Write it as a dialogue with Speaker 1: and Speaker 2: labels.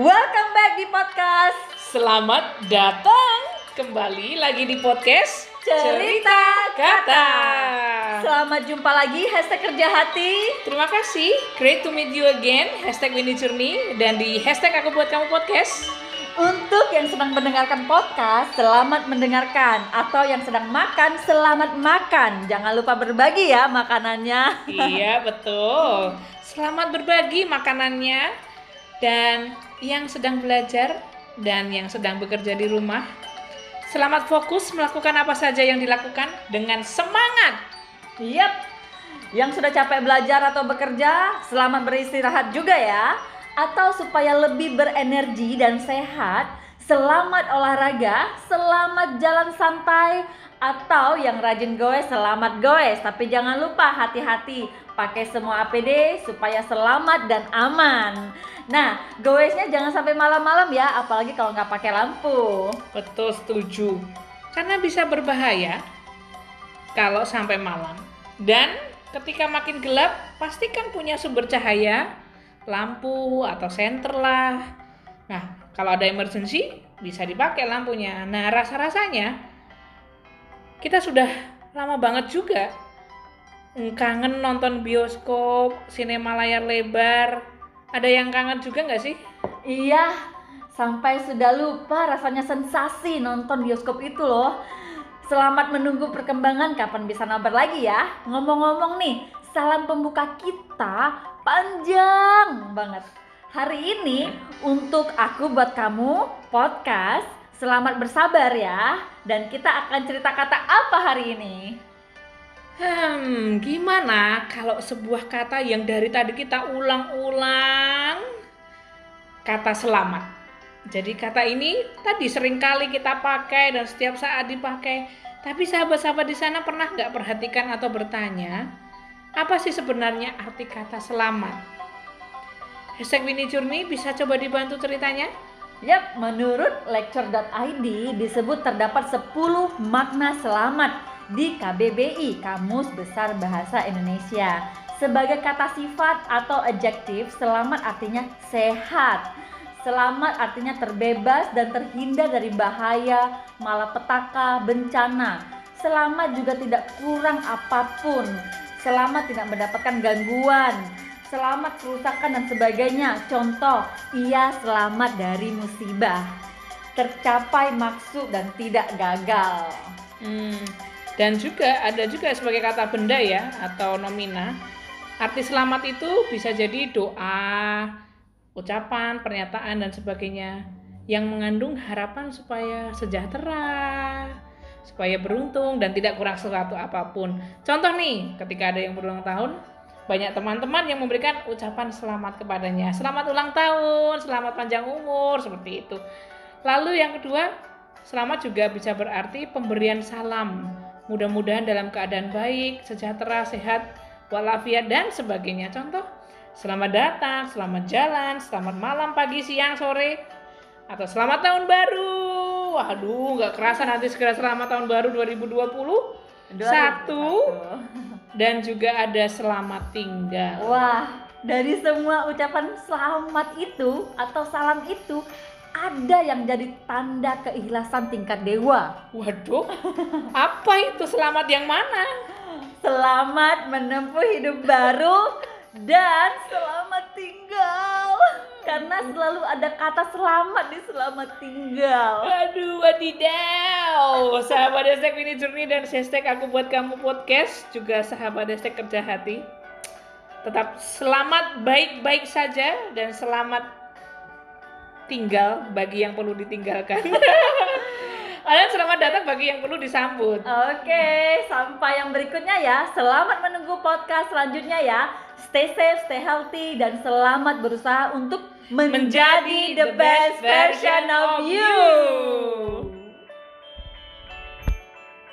Speaker 1: Welcome back di podcast.
Speaker 2: Selamat datang kembali lagi di podcast
Speaker 1: Cerita
Speaker 2: Kata.
Speaker 1: Selamat jumpa lagi hashtag kerja hati.
Speaker 2: Terima kasih, great to meet you again. Hashtag Winnie Journey dan di hashtag aku buat kamu podcast.
Speaker 1: Untuk yang sedang mendengarkan podcast, selamat mendengarkan. Atau yang sedang makan, selamat makan. Jangan lupa berbagi ya makanannya.
Speaker 2: Iya betul. Selamat berbagi makanannya dan yang sedang belajar dan yang sedang bekerja di rumah. Selamat fokus melakukan apa saja yang dilakukan dengan semangat.
Speaker 1: Yap, yang sudah capek belajar atau bekerja, selamat beristirahat juga ya. Atau supaya lebih berenergi dan sehat, selamat olahraga, selamat jalan santai. Atau yang rajin goes, selamat goes. Tapi jangan lupa hati-hati, pakai semua APD supaya selamat dan aman. Nah, goesnya jangan sampai malam-malam ya, apalagi kalau nggak pakai lampu.
Speaker 2: Betul setuju. Karena bisa berbahaya kalau sampai malam. Dan ketika makin gelap, pastikan punya sumber cahaya, lampu atau senter lah. Nah, kalau ada emergency bisa dipakai lampunya. Nah, rasa-rasanya kita sudah lama banget juga kangen nonton bioskop, sinema layar lebar. Ada yang kangen juga nggak sih?
Speaker 1: Iya, sampai sudah lupa rasanya sensasi nonton bioskop itu loh. Selamat menunggu perkembangan kapan bisa nobar lagi ya. Ngomong-ngomong nih, salam pembuka kita panjang banget. Hari ini untuk aku buat kamu podcast Selamat bersabar ya. Dan kita akan cerita kata apa hari ini?
Speaker 2: Hmm, gimana kalau sebuah kata yang dari tadi kita ulang-ulang kata selamat. Jadi kata ini tadi sering kali kita pakai dan setiap saat dipakai. Tapi sahabat-sahabat di sana pernah nggak perhatikan atau bertanya, apa sih sebenarnya arti kata selamat? Hashtag Winnie Journey bisa coba dibantu ceritanya?
Speaker 1: Yap, menurut lecture.id disebut terdapat 10 makna selamat di KBBI Kamus Besar Bahasa Indonesia. Sebagai kata sifat atau adjektif, selamat artinya sehat. Selamat artinya terbebas dan terhindar dari bahaya, malapetaka, bencana. Selamat juga tidak kurang apa pun. Selamat tidak mendapatkan gangguan. Selamat kerusakan dan sebagainya. Contoh, ia selamat dari musibah. Tercapai maksud dan tidak gagal.
Speaker 2: Hmm, dan juga ada juga sebagai kata benda ya atau nomina. Arti selamat itu bisa jadi doa, ucapan, pernyataan dan sebagainya yang mengandung harapan supaya sejahtera, supaya beruntung dan tidak kurang sesuatu apa pun. Contoh nih, ketika ada yang berulang tahun, banyak teman-teman yang memberikan ucapan selamat kepadanya. Selamat ulang tahun, selamat panjang umur, seperti itu. Lalu yang kedua, selamat juga bisa berarti pemberian salam. Mudah-mudahan dalam keadaan baik, sejahtera, sehat, walafiat dan sebagainya. Contoh, selamat datang, selamat jalan, selamat malam, pagi, siang, sore, atau selamat tahun baru. Waduh, nggak kerasa nanti segera selamat tahun baru 2020. Satu dan juga ada selamat tinggal.
Speaker 1: Wah, dari semua ucapan selamat itu atau salam itu ada yang jadi tanda keikhlasan tingkat dewa.
Speaker 2: Waduh, apa itu selamat yang mana?
Speaker 1: Selamat menempuh hidup baru dan selamat tinggal. Karena selalu ada kata selamat di selamat tinggal.
Speaker 2: Aduh, wadidaw. Sahabat hashtag Winnie Journey dan hashtag aku buat kamu podcast juga sahabat hashtag kerja hati. Tetap selamat baik-baik saja dan selamat tinggal bagi yang perlu ditinggalkan. Kalian selamat datang bagi yang perlu disambut.
Speaker 1: Oke, sampai yang berikutnya ya. Selamat menunggu podcast selanjutnya ya. Stay safe, stay healthy, dan selamat berusaha untuk menjadi the best version of you.